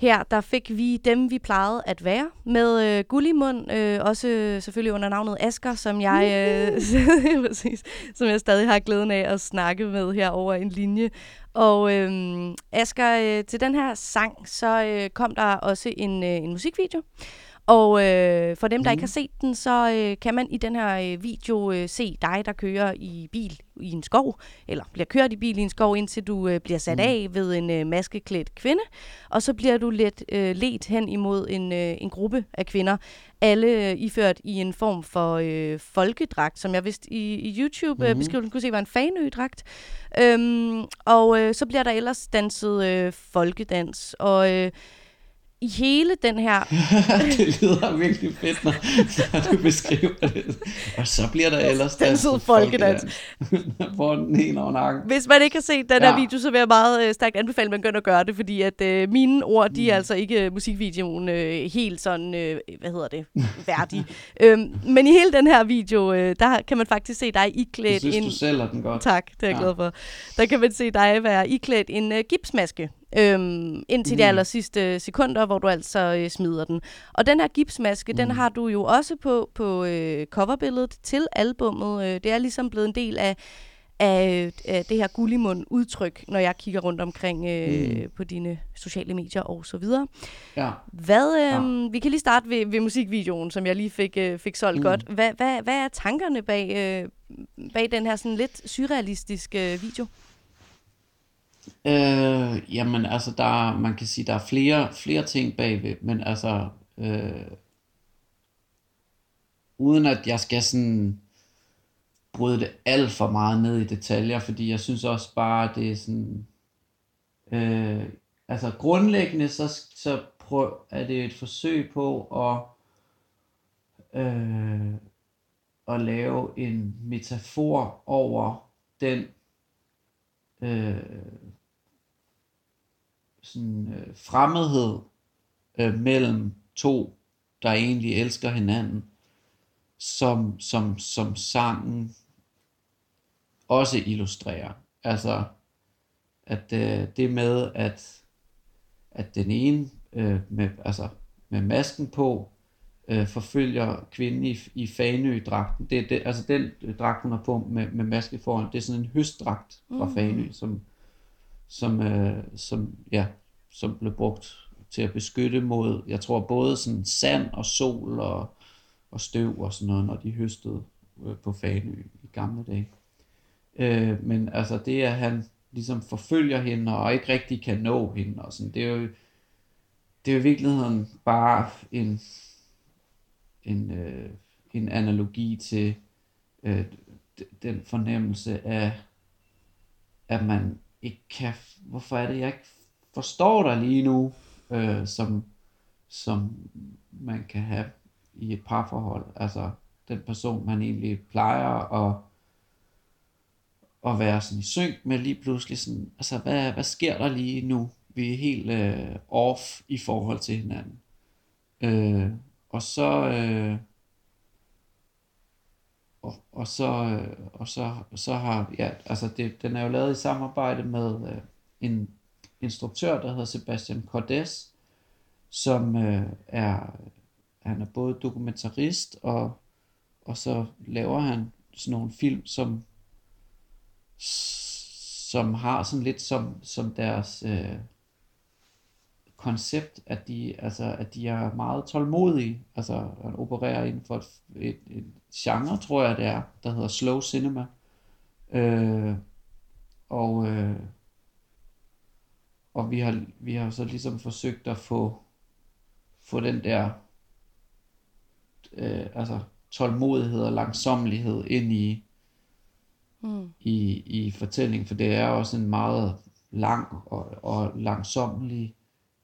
Her der fik vi dem, vi plejede at være, med øh, Gullimund, øh, også selvfølgelig under navnet Asker, som jeg, øh, præcis, som jeg stadig har glæden af at snakke med her over en linje. Og øh, Asker, øh, til den her sang, så øh, kom der også en, øh, en musikvideo. Og øh, for dem, der ikke har set den, så øh, kan man i den her øh, video øh, se dig, der kører i bil i en skov, eller bliver kørt i bil i en skov, indtil du øh, bliver sat af ved en øh, maskeklædt kvinde. Og så bliver du let øh, ledt hen imod en, øh, en gruppe af kvinder, alle øh, iført i en form for øh, folkedragt, som jeg vist i, i YouTube-beskrivelsen kunne se var en fanø-dragt. Øhm, og øh, så bliver der ellers danset øh, folkedans, og øh, i hele den her det lyder virkelig fedt, når, når du beskriver det. Og så bliver der ellers Danset folkedans. Hvor den ene over nakken. Hvis man ikke har set den her Ja. video, så vil jeg meget øh, stærkt anbefale, at man gør at gøre det, fordi at øh, mine ord, de er altså ikke øh, musikvideoen øh, helt sådan, øh, hvad hedder det, værdig. øhm, men i hele den her video, øh, der kan man faktisk se dig Jeg iklædt synes, en... du sælger den godt. Tak, det er jeg Ja. glad for. Der kan man se dig være iklædt en øh, gipsmaske. Øhm, indtil Mm. de aller sidste sekunder, hvor du altså øh, smider den. Og den her gipsmaske, mm. den har du jo også på, på øh, coverbilledet til albummet. Øh, det er ligesom blevet en del af, af, af det her gullimund udtryk, når jeg kigger rundt omkring øh, Mm. på dine sociale medier og så videre. Ja. Hvad, øh, Vi kan lige starte ved, ved musikvideoen, som jeg lige fik, øh, fik solgt. Mm. godt. Hvad, hvad, hvad er tankerne bag, øh, bag den her sådan lidt surrealistiske øh, video? Øh, jamen altså, der, er- man kan sige, der er flere, flere ting bagved, men altså, øh, uden at jeg skal sådan bryde det alt for meget ned i detaljer, fordi jeg synes også bare, det er sådan, øh, altså grundlæggende, så, så prøv, er det et forsøg på at, øh, at lave en metafor over den øh, sådan, øh, fremmedhed øh, mellem to, der egentlig elsker hinanden, som, som, som sangen også illustrerer. Altså, at øh, det med, at, at den ene øh, med, altså, med masken på, øh, forfølger kvinden i, i Fanø-dragten. Det, det, altså den dragt, hun har på med, med maske foran, det er sådan en høstdragt fra Mm. Fanø, som, som, øh, som, ja, som blev brugt til at beskytte mod, jeg tror både sådan sand og sol og, og støv og sådan noget, når de høstede øh, på Fanø i gamle dage. Øh, men altså det, at han ligesom forfølger hende, og ikke rigtig kan nå hende, og sådan. Det er jo, det er jo i virkeligheden bare en, en, øh, en analogi til øh, den fornemmelse af, at man ikke kan, hvorfor er det, jeg ikke forstår dig lige nu, øh, som, som man kan have i et parforhold. Altså den person, man egentlig plejer at, at være sådan i synk med lige pludselig sådan, altså hvad, hvad sker der lige nu? Vi er helt øh, off i forhold til hinanden. Øh, og så, øh, og, og så, øh, og så, så har, ja, altså det, den er jo lavet i samarbejde med øh, en instruktør, der hedder Sebastian Cordes, som øh, er, han er både dokumentarist, og, og så laver han sådan nogle film, som, som har sådan lidt som, som deres øh, koncept, at de, altså, at de er meget tålmodige. Altså, han opererer inden for et, et, et genre, tror jeg det er, der hedder slow cinema. Øh, og, øh, og vi har, vi har så ligesom forsøgt at få, få den der øh, altså tålmodighed og langsommelighed ind i, Mm. i, i fortællingen, for det er også en meget lang og, og langsommelig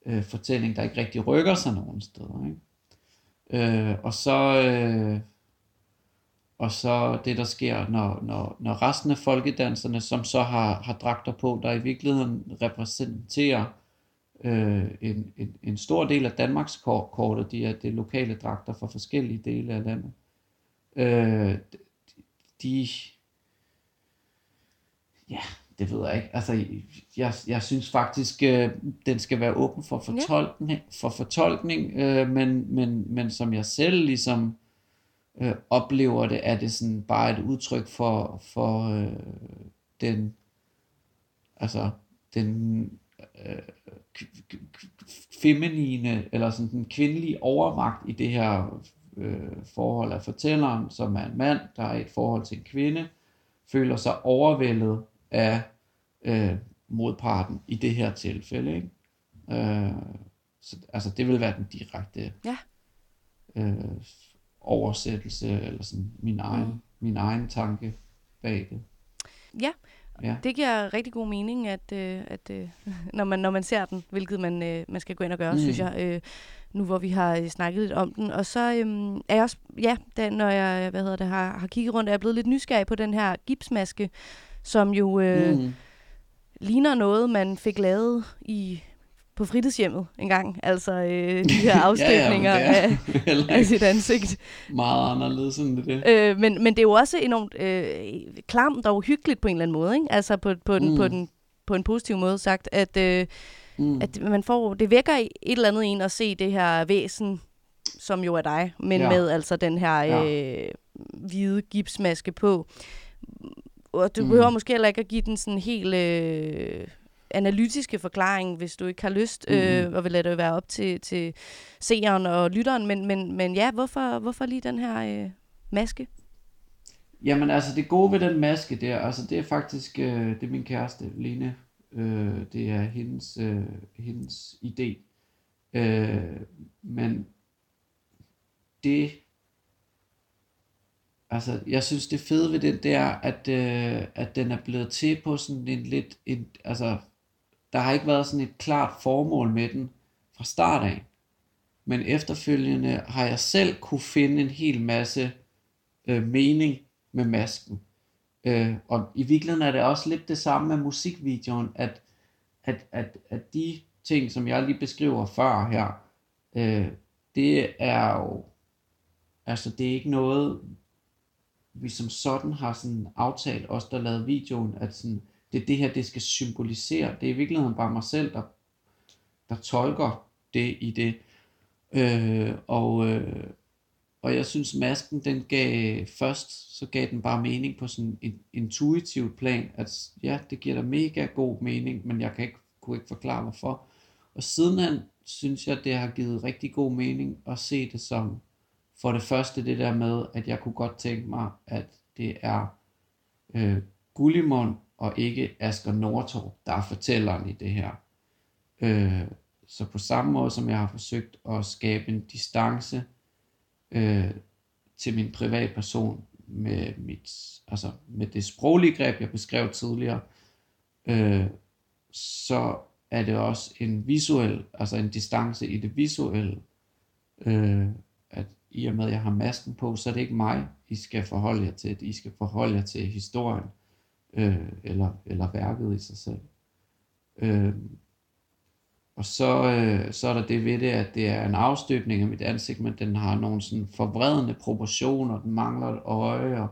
øh, fortælling, der ikke rigtig rykker sig nogen steder. Ikke? Øh, og så øh, og så det der sker, når, når, når resten af folkedanserne, som så har, har dragter på, der i virkeligheden repræsenterer øh, en, en, en stor del af Danmarks kort, kortet, de er det lokale dragter fra forskellige dele af landet. Øh, de, ja, det ved jeg ikke. Altså, jeg, jeg synes faktisk, øh, den skal være åben for fortolkning, for fortolkning øh, men, men, men som jeg selv ligesom øh, oplever det, er det sådan bare et udtryk for, for øh, den, altså, den øh, feminine, eller sådan den kvindelige overmagt i det her øh, forhold af fortælleren, som er en mand, der er i et forhold til en kvinde, føler sig overvældet af øh, modparten i det her tilfælde. Ikke? Øh, så, altså det vil være den direkte Ja. øh, oversættelse, eller sådan min egen, Mm. min egen tanke bag det. Ja, Ja. det giver rigtig god mening, at, øh, at øh, når, man, når man ser den, hvilket man, øh, man skal gå ind og gøre, mm. Synes jeg, øh, nu hvor vi har øh, snakket lidt om den. Og så øh, er jeg også, ja, da, når jeg hvad hedder det, har, har kigget rundt, er jeg blevet lidt nysgerrig på den her gipsmaske, som jo øh, mm. Ligner noget, man fik lavet i på fritidshjemmet en gang. Altså øh, de her afstøbninger ja, ja, af, af sit ansigt. meget anderledes end det. Øh, men, men det er jo også enormt øh, klamt og uhyggeligt på en eller anden måde, ikke? Altså på, på, den, mm. På, den, på en positiv måde sagt, at, øh, Mm. at man får, det vækker et eller andet en at se det her væsen, som jo er dig, men ja. Ja. med altså den her øh, hvide gipsmaske på. Og du mm. Mm. behøver måske heller ikke at give den sådan helt øh, analytiske forklaring, hvis du ikke har lyst, øh, Mhm. og vil lade det være op til, til seeren og lytteren. Men, men, men ja, hvorfor, hvorfor lige den her øh, maske? Jamen altså det gode ved den maske der, altså det er faktisk, øh, det er min kæreste, Lene, øh, det er hendes, øh, hendes idé. Øh, men det, altså jeg synes det fede ved den, det er, at, øh, at den er blevet til på sådan en lidt, en, altså der har ikke været sådan et klart formål med den fra start af. Men efterfølgende har jeg selv kunne finde en hel masse øh, mening med masken. Øh, og i virkeligheden er det også lidt det samme med musikvideoen, at, at, at, at de ting, som jeg lige beskriver før her, øh, det er jo, altså det er ikke noget, vi som sådan har sådan aftalt, os der lavede videoen, at sådan, det er det her, det skal symbolisere. Det er i virkeligheden bare mig selv, der, der tolker det i det. Øh, og, øh, og jeg synes, masken, den gav først, så gav den bare mening på sådan en intuitiv plan, at ja, det giver da mega god mening, men jeg kan ikke, kunne ikke forklare hvorfor. Og sidenhen synes jeg, det har givet rigtig god mening at se det som, for det første det der med, at jeg kunne godt tænke mig, at det er øh, Gullimund og ikke Asger Nordtorp, der er fortælleren i det her. Øh, så på samme måde som jeg har forsøgt at skabe en distance øh, til min privatperson med, mit, altså med det sproglige greb, jeg beskrev tidligere, øh, så er det også en visuel, altså en distance i det visuelle, øh, i og med at jeg har masken på, så er det ikke mig, I skal forholde jer til. I skal forholde jer til historien, øh, eller, eller værket i sig selv. Øh, og så, øh, så er der det ved det, at det er en afstøbning af mit ansigt, men den har nogle sådan forvredende proportioner, den mangler et øje, og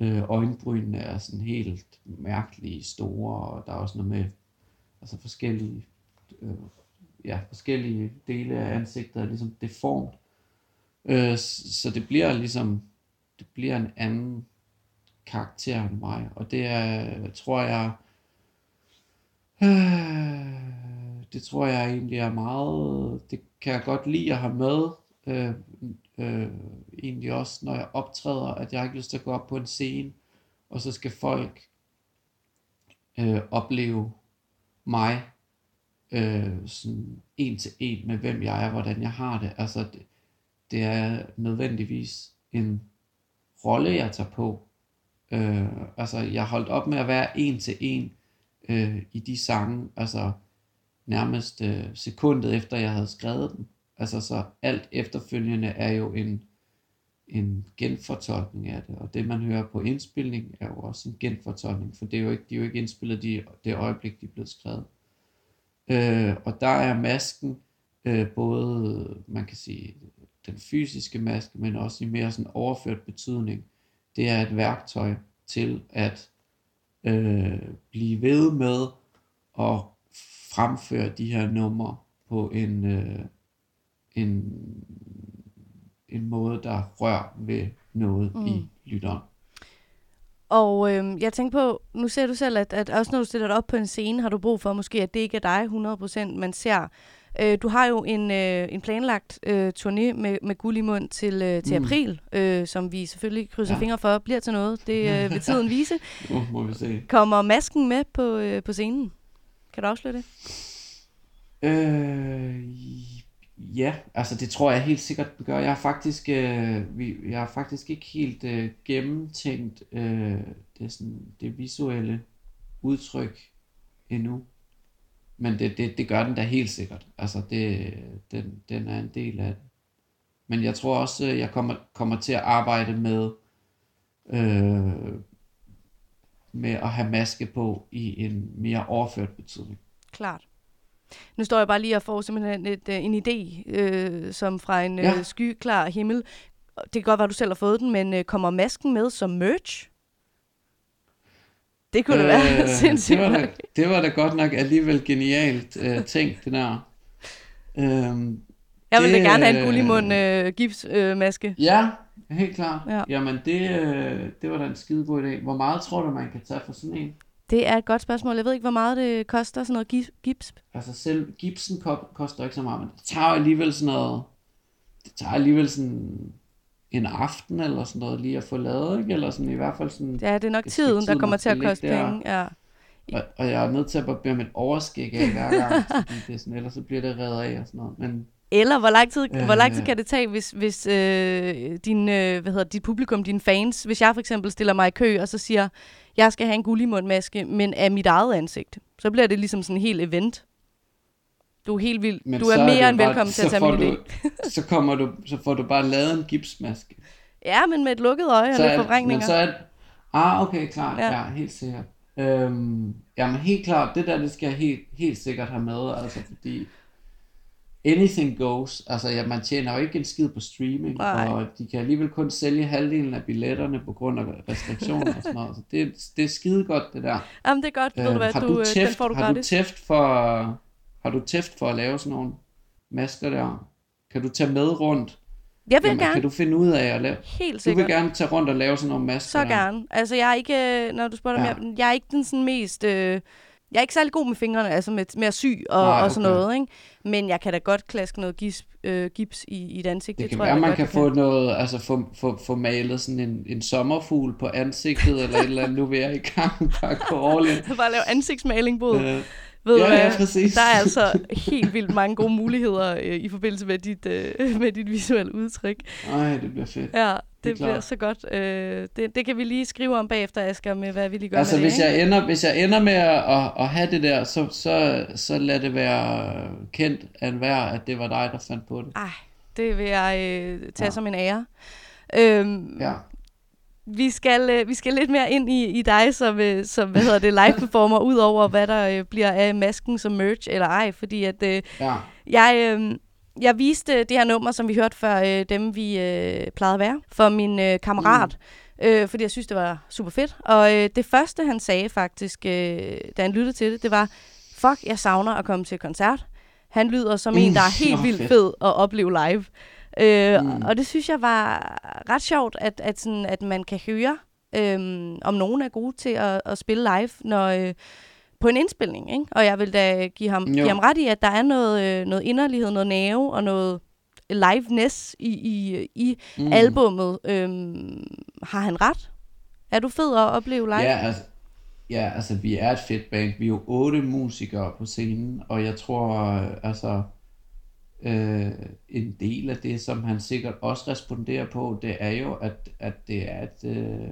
øh, øjenbrynene er sådan helt mærkelige store, og der er også noget med altså forskellige, øh, ja, forskellige dele af ansigtet er ligesom deformt. Øh, så det bliver ligesom, det bliver en anden karakter end mig, og det er, tror jeg, øh, det tror jeg egentlig er meget, det kan jeg godt lide at have med, øh, øh, egentlig også når jeg optræder, at jeg har ikke lyst til at gå op på en scene, og så skal folk øh, opleve mig øh, sådan en til en med hvem jeg er, hvordan jeg har det. Altså det, det er nødvendigvis en rolle, jeg tager på. Øh, altså jeg holdt op med at være en til en øh, i de sange, altså nærmest øh, sekundet efter jeg havde skrevet dem. Altså så alt efterfølgende er jo en, en genfortolkning af det, og det man hører på indspilning er jo også en genfortolkning, for det er jo ikke, de er jo ikke indspillet de, det øjeblik, de er blevet skrevet. Øh, og der er masken øh, både, man kan sige, den fysiske maske, men også i mere sådan overført betydning. Det er et værktøj til at øh, blive ved med at fremføre de her numre på en, øh, en, en måde, der rører ved noget mm. i lytteren. Og øh, jeg tænker på, nu ser du selv, at, at også når du stiller dig op på en scene, har du brug for måske, at det ikke er dig 100%, man ser. Øh, du har jo en, øh, en planlagt øh, turné med, med guld i mund til, øh, til mm. april, øh, som vi selvfølgelig krydser ja. fingre for, bliver til noget. Det øh, vil tiden vise. Nu må vi se. Kommer masken med på, øh, på scenen? Kan du afsløre det? Øh, ja, altså det tror jeg helt sikkert den gør. Jeg har faktisk, øh, vi, jeg har faktisk ikke helt øh, gennemtænkt øh, det, sådan, det visuelle udtryk endnu. Men det, det, det gør den da helt sikkert. Altså det, den, den er en del af det. Men jeg tror også, jeg kommer, kommer til at arbejde med øh, med at have maske på i en mere overført betydning. Klart. Nu står jeg bare lige og får simpelthen et, øh, en idé, øh, som fra en ja. øh, skyklar himmel. Det kan godt være, at du selv har fået den, men øh, kommer masken med som merch? Det kunne øh, det være sindssygt. Det var, da, det var da godt nok alligevel genialt øh, tænkt, det der. Øhm, jeg ville det, da gerne have en gullimund øh, gipsmaske. Øh, ja, helt klart. Ja. Jamen, det, øh, det var da en skide god idé. Hvor meget tror du, man kan tage for sådan en? Det er et godt spørgsmål. Jeg ved ikke, hvor meget det koster, sådan noget gips. Altså selv gipsen koster ikke så meget, men det tager alligevel sådan noget, det tager alligevel sådan en aften eller sådan noget lige at få lavet, ikke? Eller sådan i hvert fald sådan... Ja, det er nok tiden, der kommer til at koste penge, ja. Og, og jeg er nødt til at barbere mit overskæg af hver gang, fordi det er sådan, ellers så bliver det reddet af og sådan noget. Men eller hvor lang tid, øh, hvor lang tid kan det tage, hvis, hvis øh, din, øh, hvad hedder, dit publikum, dine fans, hvis jeg for eksempel stiller mig i kø, og så siger, jeg skal have en gullimundmaske, men af mit eget ansigt. Så bliver det ligesom sådan en helt event. Du er helt vild. Men du er mere er end velkommen til at tage min idé. så, kommer du, så får du bare lavet en gipsmaske. Ja, men med et lukket øje og lidt forvrængninger. Men så er, ah, okay, klart. Ja, ja helt sikkert. Øhm, jamen helt klart, det der, det skal jeg helt, helt sikkert have med, altså fordi anything goes. Altså, ja, man tjener jo ikke en skid på streaming, Nej. og de kan alligevel kun sælge halvdelen af billetterne på grund af restriktioner og sådan noget. Så det, det er skide godt, det der. Jamen, det er godt. Øh, ved du hvad, har du, du tæft, den får du har du tæft for, har du tæft for at lave sådan nogle masker der? Kan du tage med rundt? Jeg vil Jamen, gerne. Kan du finde ud af at lave? Helt sikkert. Du vil gerne tage rundt og lave sådan nogle masker Så der. gerne. Altså, jeg er ikke, når du spørger ja. mig, jeg er ikke den sådan mest... Øh, Jeg er ikke særlig god med fingrene, altså med, med at sy og, Nej, og sådan okay. noget, ikke? Men jeg kan da godt klaske noget gips, øh, gips i, i et ansigt. Det, kan tror være, jeg man godt, kan jeg få noget, altså få, få, få malet sådan en, en sommerfugl på ansigtet, eller et eller andet. Nu vil jeg i gang bare gå all in. Bare lave ansigtsmaling, Bod. Øh, Ved du ja, ja, hvad? præcis. Der er altså helt vildt mange gode muligheder øh, i forbindelse med dit, øh, med dit visuelle udtryk. Ej, det bliver fedt. Ja, det, Det er bliver så godt. Øh, det, det kan vi lige skrive om bagefter, Asger, med hvad vi lige gør Altså, med det, hvis ikke? jeg, ender, hvis jeg ender med at, at, at have det der, så, så, så lad det være kendt af enhver, at det var dig, der fandt på det. Ej, det vil jeg øh, tage Ja. som en ære. Øhm, Ja. Vi, skal, øh, vi skal lidt mere ind i, i dig som, øh, som hvad hedder det, live performer, ud over hvad der øh, bliver af masken som merch eller ej, fordi at øh, ja. jeg, øh, jeg viste det her nummer, som vi hørte før, øh, dem vi øh, plejede at være, for min øh, kammerat, mm. øh, fordi jeg synes, det var super fedt. Og øh, det første, han sagde faktisk, øh, da han lyttede til det, det var, fuck, jeg savner at komme til koncert. Han lyder som en, Mm, der er helt vildt fed at opleve live. Øh, Mm. Og det synes jeg var ret sjovt, at, at, sådan, at man kan høre, øhm, om nogen er gode til at, at spille live, når, øh, på en indspilning. Ikke? Og jeg vil da give ham, Jo. give ham ret i, at der er noget, øh, noget inderlighed, noget nerve og noget liveness i, i, i Mm. mm. albummet. Øhm, har han ret? Er du fed at opleve live? Ja, altså, ja, altså vi er et fedt band. Vi er jo otte musikere på scenen, og jeg tror, øh, altså, øh, en del af det, som han sikkert også responderer på, det er jo, at, at det er et, øh,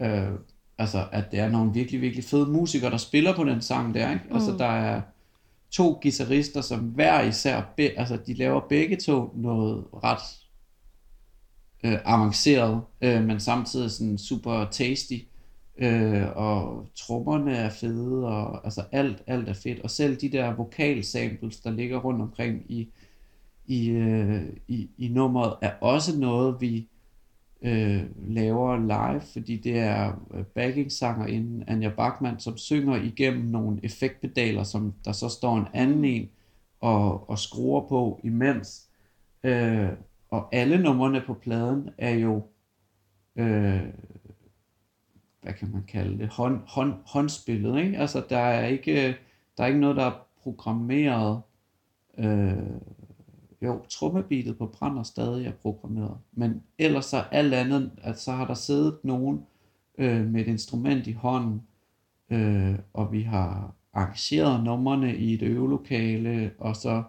øh, altså, at det er nogle virkelig, virkelig fede musikere, der spiller på den sang der, ikke? Mm. Altså, der er to guitarister, som hver især, be, altså, de laver begge to noget ret øh, avanceret, øh, men samtidig sådan super tasty. Øh, og trommerne er fede, og altså alt, alt er fedt. Og selv de der vokalsamples, der ligger rundt omkring i, i, øh, i, i nummeret, er også noget, vi øh, laver live, fordi det er øh, backing-sangerinden Anja Bachmann, som synger igennem nogle effektpedaler, som der så står en anden en og, og skruer på imens. Øh, og alle numrene på pladen er jo øh, hvad kan man kalde det, hånd, hånd, håndspillet, ikke? Altså, der er ikke, øh, der er ikke noget, der er programmeret, øh, jo, trummebeatet på Brænder stadig er programmeret, men ellers så alt andet, at så har der siddet nogen øh, med et instrument i hånden, øh, og vi har arrangeret numrene i et øvelokale, og så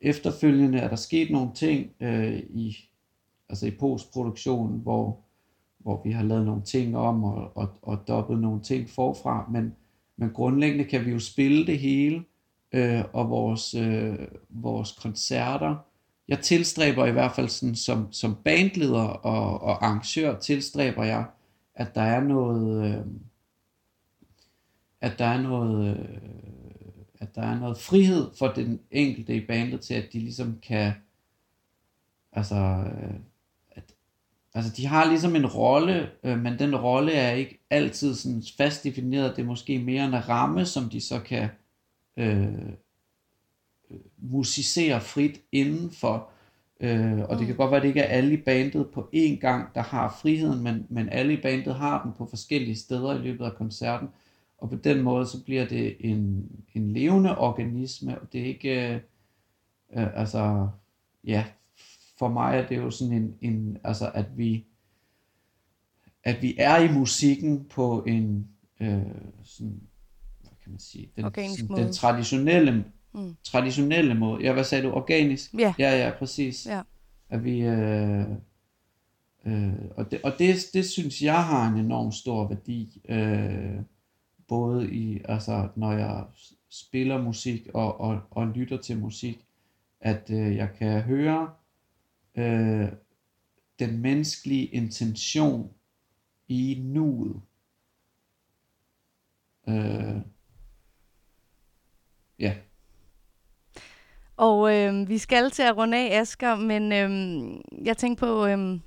efterfølgende er der sket nogle ting øh, i, altså i postproduktionen, hvor hvor vi har lavet nogle ting om og, og, og dobbelt nogle ting forfra, men, men grundlæggende kan vi jo spille det hele, øh, og vores, øh, vores koncerter, jeg tilstræber i hvert fald sådan, som, som bandleder og, og arrangør, tilstræber jeg, at der er noget, øh, at der er noget, øh, at der er noget frihed for den enkelte i bandet til, at de ligesom kan, altså, øh, Altså, de har ligesom en rolle, øh, men den rolle er ikke altid sådan fast defineret. Det er måske mere en ramme, som de så kan øh, musicere frit indenfor. Øh, og det kan godt være, at det ikke er alle i bandet på én gang, der har friheden, men, men alle i bandet har den på forskellige steder i løbet af koncerten. Og på den måde, så bliver det en, en levende organisme, og det er ikke, øh, øh, altså, ja, for mig er det jo sådan en, en altså at vi at vi er i musikken på en øh, sådan, hvad kan man sige, den, Organisk sådan, måde. den traditionelle Mm. traditionelle måde. Ja, hvad sagde du? Organisk? Ja. Ja, ja, præcis. Ja. At vi, øh, øh, og det, og det, det synes jeg har en enorm stor værdi, øh, både i, altså når jeg spiller musik og, og, og lytter til musik, at øh, jeg kan høre øh, den menneskelige intention i nuet. Øh, ja. Og øh, vi skal til at runde af, Asger, men øh, jeg tænkte på, øh,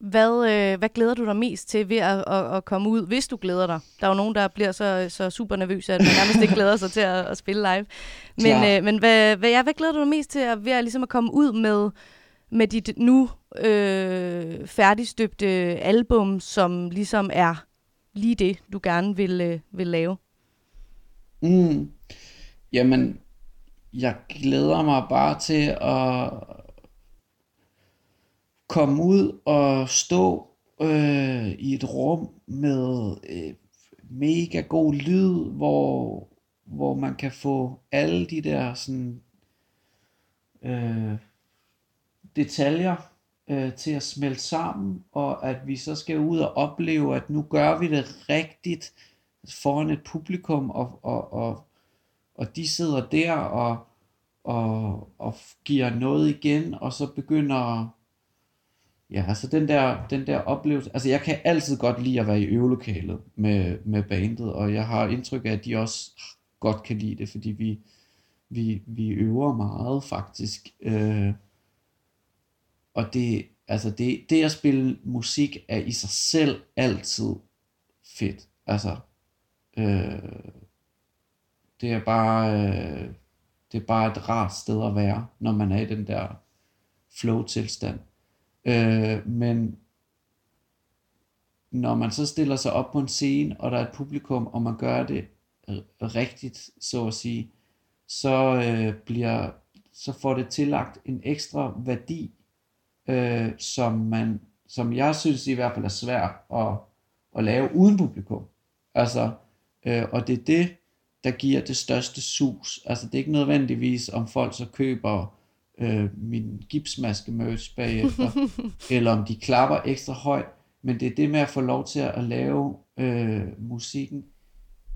hvad, øh, hvad glæder du dig mest til ved at, at, at komme ud, hvis du glæder dig? Der er jo nogen, der bliver så, så super nervøse, at man nærmest ikke glæder sig til at, at spille live. Men, Klart. øh, men hvad, hvad, ja, hvad glæder du dig mest til at, ved at, ligesom at komme ud med, med dit nu øh, færdigstøbte album, som ligesom er lige det, du gerne vil, øh, vil lave? Mm. Jamen, jeg glæder mig bare til at komme ud og stå øh, i et rum med øh, mega god lyd, hvor, hvor man kan få alle de der sådan øh, detaljer øh, til at smelte sammen, og at vi så skal ud og opleve, at nu gør vi det rigtigt foran et publikum, og, og, og, og de sidder der og, og, og giver noget igen, og så begynder Ja, så den der, den der oplevelse, altså jeg kan altid godt lide at være i øvelokalet med, med bandet, og jeg har indtryk af, at de også godt kan lide det, fordi vi, vi, vi øver meget faktisk. Øh, og det, altså det, det at spille musik er i sig selv altid fedt. Altså, øh, det er bare, øh, det er bare et rart sted at være, når man er i den der flow-tilstand. Øh, men når man så stiller sig op på en scene, og der er et publikum, og man gør det rigtigt, så at sige, så øh, bliver så får det tillagt en ekstra værdi, øh, som man, som jeg synes i hvert fald er svært at, at lave uden publikum. Altså, øh, og det er det, der giver det største sus. Altså, det er ikke nødvendigvis, om folk så køber øh, min gipsmaske merch bagefter, eller om de klapper ekstra højt, men det er det med at få lov til at lave øh, musikken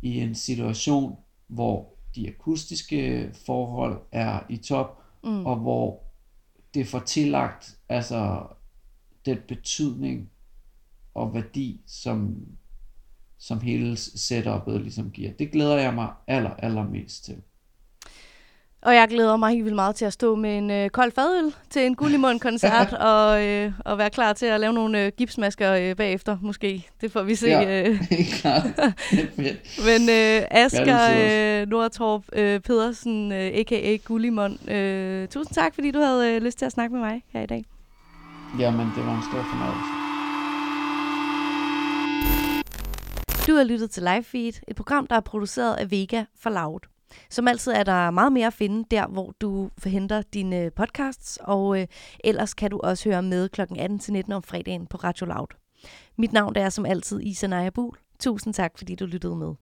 i en situation, hvor de akustiske forhold er i top, mm. og hvor det får tillagt altså den betydning og værdi, som, som hele setupet ligesom giver. Det glæder jeg mig aller, allermest til. Og jeg glæder mig helt vildt meget til at stå med en øh, kold fadøl til en Gullimund-koncert, og, øh, og være klar til at lave nogle øh, gipsmasker øh, bagefter, måske. Det får vi se. Ja, øh. Men øh, Asger øh, Nordtorp øh, Pedersen, øh, a.k.a. Gullimund, øh, tusind tak, fordi du havde øh, lyst til at snakke med mig her i dag. Jamen, det var en stor fornøjelse. Du har lyttet til Live Feed, et program, der er produceret af Vega for Loud. Som altid er der meget mere at finde der, hvor du forhenter dine podcasts, og øh, ellers kan du også høre med kl. 18-19 om fredagen på Radio Loud. Mit navn er som altid Isa Naja Buhl. Tusind tak, fordi du lyttede med.